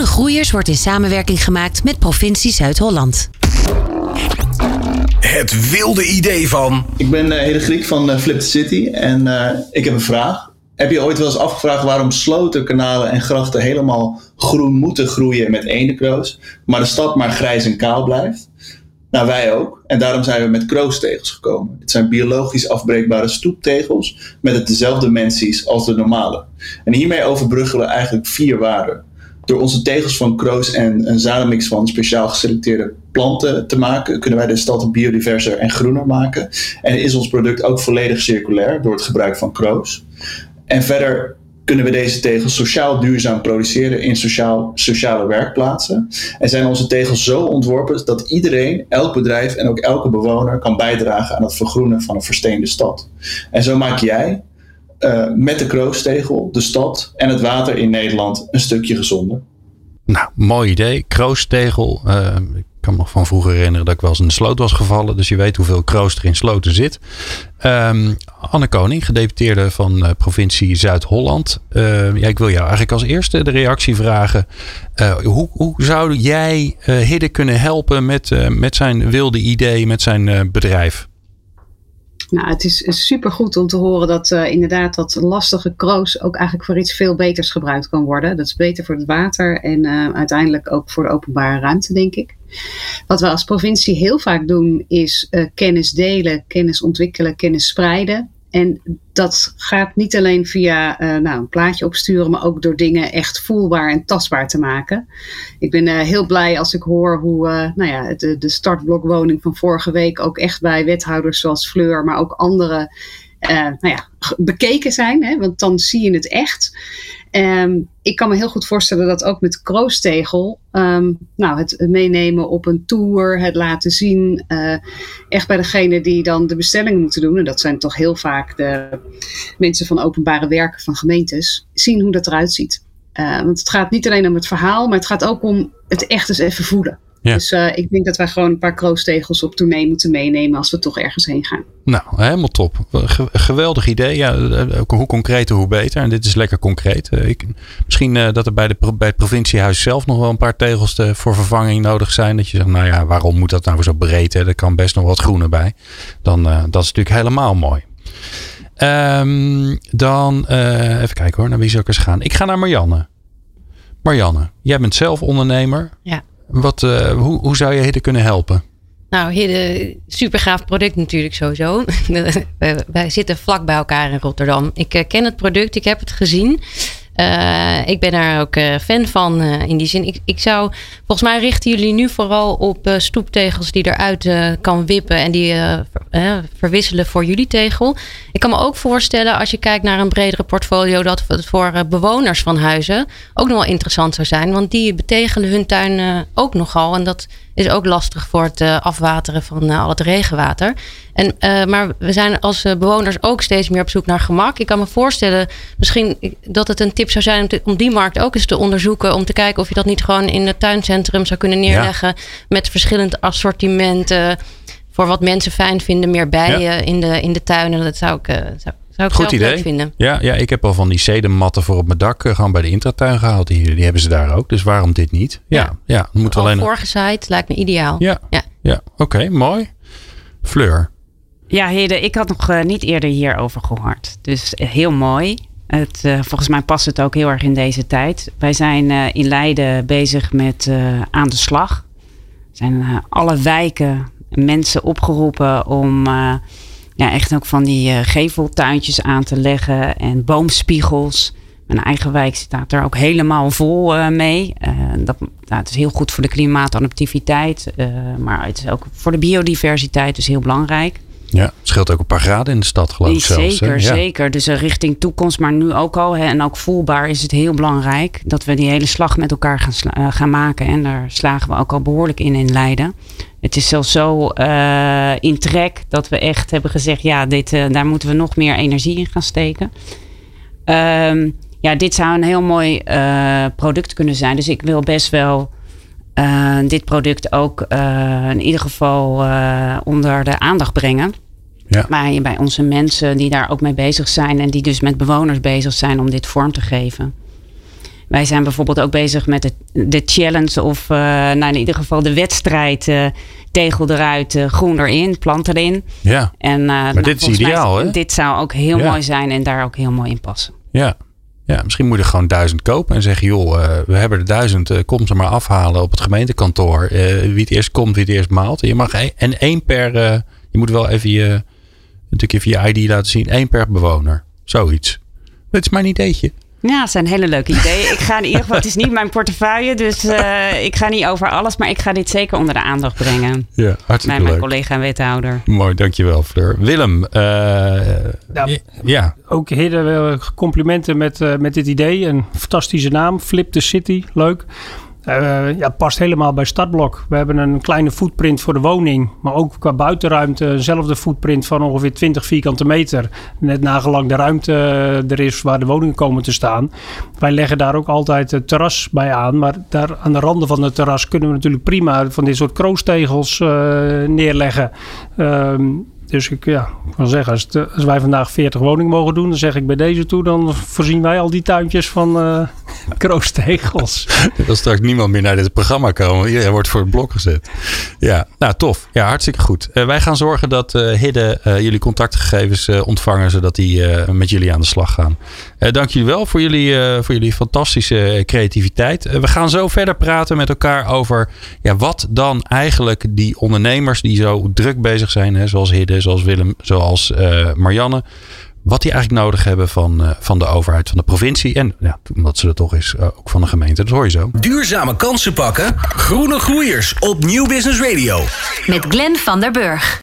Groene Groeiers wordt in samenwerking gemaakt met provincie Zuid-Holland. Het wilde idee van. Ik ben uh, Hede Griek van uh, Flip the City en uh, ik heb een vraag. Heb je ooit wel eens afgevraagd waarom sloten, kanalen en grachten helemaal groen moeten groeien met eendenkroos, maar de stad maar grijs en kaal blijft? Nou, wij ook. En daarom zijn we met kroostegels gekomen. Het zijn biologisch afbreekbare stoeptegels met het dezelfde mensies als de normale. En hiermee overbruggen we eigenlijk vier waarden. Door onze tegels van kroos en een zadenmix van speciaal geselecteerde planten te maken, kunnen wij de stad biodiverser en groener maken. En is ons product ook volledig circulair door het gebruik van kroos. En verder kunnen we deze tegels sociaal duurzaam produceren in sociaal, sociale werkplaatsen. En zijn onze tegels zo ontworpen dat iedereen, elk bedrijf en ook elke bewoner kan bijdragen aan het vergroenen van een versteende stad. En zo maak jij uh, met de kroostegel de stad en het water in Nederland een stukje gezonder. Nou, mooi idee. Kroostegel. Uh, ik kan me nog van vroeger herinneren dat ik wel eens in de sloot was gevallen. Dus je weet hoeveel kroos er in sloten zit. Um, Anne Koning, gedeputeerde van uh, provincie Zuid-Holland. Uh, ja, ik wil jou eigenlijk als eerste de reactie vragen. Uh, hoe, hoe zou jij Hidde kunnen helpen met, met zijn wilde idee, met zijn bedrijf? Nou, het is super goed om te horen dat uh, inderdaad dat lastige kroos ook eigenlijk voor iets veel beters gebruikt kan worden. Dat is beter voor het water en uh, uiteindelijk ook voor de openbare ruimte, denk ik. Wat we als provincie heel vaak doen, is uh, kennis delen, kennis ontwikkelen, kennis spreiden. En dat gaat niet alleen via uh, nou, een plaatje opsturen, maar ook door dingen echt voelbaar en tastbaar te maken. Ik ben uh, heel blij als ik hoor hoe uh, nou ja, de, de startblokwoning van vorige week ook echt bij wethouders zoals Fleur, maar ook anderen nou ja, bekeken zijn. Hè, want dan zie je het echt. Um, ik kan me heel goed voorstellen dat ook met kroostegel, um, nou, het meenemen op een tour, het laten zien, uh, echt bij degene die dan de bestellingen moeten doen, en dat zijn toch heel vaak de mensen van openbare werken van gemeentes, zien hoe dat eruit ziet. Uh, want het gaat niet alleen om het verhaal, maar het gaat ook om het echt eens even voelen. Ja. Dus uh, ik denk dat wij gewoon een paar kroostegels op tournee moeten meenemen als we toch ergens heen gaan. Nou, helemaal top. geweldig idee. Ja, eh, hoe concreter, hoe beter. En dit is lekker concreet. Ik, misschien uh, dat er bij, de, bij het provinciehuis zelf nog wel een paar tegels te, voor vervanging nodig zijn. Dat je zegt, nou ja, waarom moet dat nou zo breed? Hè? Er kan best nog wat groener bij. Dan, dat is natuurlijk helemaal mooi. Um, dan, even kijken hoor, naar wie zou ik eens gaan? Ik ga naar Marianne. Marianne, jij bent zelf ondernemer. Ja. Wat, uh, hoe, hoe zou je Hidde kunnen helpen? Nou, Hidde, super gaaf product natuurlijk sowieso. Wij zitten vlak bij elkaar in Rotterdam. Ik uh, ken het product, ik heb het gezien. Uh, ik ben daar ook uh, fan van uh, in die zin. Ik, ik zou, volgens mij richten jullie nu vooral op stoeptegels die eruit kan wippen en die verwisselen voor jullie tegel. Ik kan me ook voorstellen, als je kijkt naar een bredere portfolio, dat het voor bewoners van huizen ook nog wel interessant zou zijn. Want die betegelen hun tuin ook nogal. En dat is ook lastig voor het afwateren van al het regenwater. En, uh, maar we zijn als bewoners ook steeds meer op zoek naar gemak. Ik kan me voorstellen, misschien dat het een tip zou zijn om, te, om, die markt ook eens te onderzoeken. Om te kijken of je dat niet gewoon in het tuincentrum zou kunnen neerleggen. Ja. Met verschillend assortimenten. Voor wat mensen fijn vinden, meer bijen ja. in, de, in de tuinen. Dat zou ik, zou, zou ik Goed idee. vinden. Ja, ja, ik heb al van die zedenmatten voor op mijn dak uh, gewoon bij de intratuin gehaald. Die, die hebben ze daar ook. Dus waarom dit niet? Ja, ja. ja moet al alleen. Voorgezaaid lijkt me ideaal. Ja, ja. ja. oké, okay, mooi. Fleur. Ja, Hede, ik had nog uh, niet eerder hierover gehoord. Dus heel mooi. Het, uh, volgens mij past het ook heel erg in deze tijd. Wij zijn uh, in Leiden bezig met aan de slag. Er zijn alle wijken mensen opgeroepen om ja, echt ook van die geveltuintjes aan te leggen en boomspiegels. Mijn eigen wijk staat er ook helemaal vol mee. dat, nou, het is heel goed voor de klimaatadaptiviteit, maar het is ook voor de biodiversiteit dus heel belangrijk. Ja, het scheelt ook een paar graden in de stad geloof ik Zeker, ja. zeker. Dus richting toekomst, maar nu ook al. Hè, en ook voelbaar is het heel belangrijk dat we die hele slag met elkaar gaan, uh, gaan maken. En daar slagen we ook al behoorlijk in in Leiden. Het is zelfs zo uh, in trek dat we echt hebben gezegd... ja, dit, uh, daar moeten we nog meer energie in gaan steken. Um, ja, dit zou een heel mooi product kunnen zijn. Dus ik wil best wel... Uh, dit product ook uh, in ieder geval uh, onder de aandacht brengen. Ja. Maar bij onze mensen die daar ook mee bezig zijn en die dus met bewoners bezig zijn om dit vorm te geven. Wij zijn bijvoorbeeld ook bezig met de, de challenge of nou in ieder geval de wedstrijd tegel eruit, groen erin, plant erin. Ja, en, maar nou, dit is ideaal hè? Dit zou ook heel mooi zijn en daar ook heel mooi in passen. Ja, ja, misschien moet je gewoon duizend kopen en zeggen, joh, uh, we hebben er duizend, uh, kom ze maar afhalen op het gemeentekantoor. Uh, wie het eerst komt, wie het eerst maalt. Je mag een, en één per, je moet wel even je, natuurlijk even je ID laten zien, één per bewoner. Zoiets. Dat is mijn ideetje. Ja, dat zijn hele leuke ideeën. Ik ga in ieder geval, het is niet mijn portefeuille, dus uh, ik ga niet over alles, maar ik ga dit zeker onder de aandacht brengen. Ja, hartstikke Bij mijn collega en wethouder. Mooi, dankjewel Fleur. Willem, uh, ja, ja. Ook hele complimenten met, uh, met dit idee. Een fantastische naam, Flip the City, leuk. Uh, ja, past helemaal bij Startblok. We hebben een kleine footprint voor de woning, maar ook qua buitenruimte eenzelfde footprint van ongeveer 20 vierkante meter. Net nagelang de ruimte eh, er is waar de woningen komen te staan. Wij leggen daar ook altijd het terras bij aan, maar daar aan de randen van het terras kunnen we natuurlijk prima van dit soort kroostegels uh, neerleggen. Uh, dus ik ja, kan zeggen, als, wij vandaag 40 woningen mogen doen, dan zeg ik bij deze toe, dan voorzien wij al die tuintjes van kroostegels. Er zal straks niemand meer naar dit programma komen. Iedereen wordt voor het blok gezet. Ja, nou tof. Ja, hartstikke goed. Uh, wij gaan zorgen dat uh, Hidde jullie contactgegevens ontvangen, zodat die met jullie aan de slag gaan. dank jullie wel voor jullie, voor jullie fantastische creativiteit. we gaan zo verder praten met elkaar over ja, wat dan eigenlijk die ondernemers die zo druk bezig zijn, hè, zoals Hidde zoals Willem, zoals Marianne. Wat die eigenlijk nodig hebben van, uh, van de overheid, van de provincie. En ja, omdat ze er toch is, uh, ook van de gemeente. Dat hoor je zo. Duurzame kansen pakken. Groene groeiers op Nieuw Business Radio. Met Glenn van der Burg.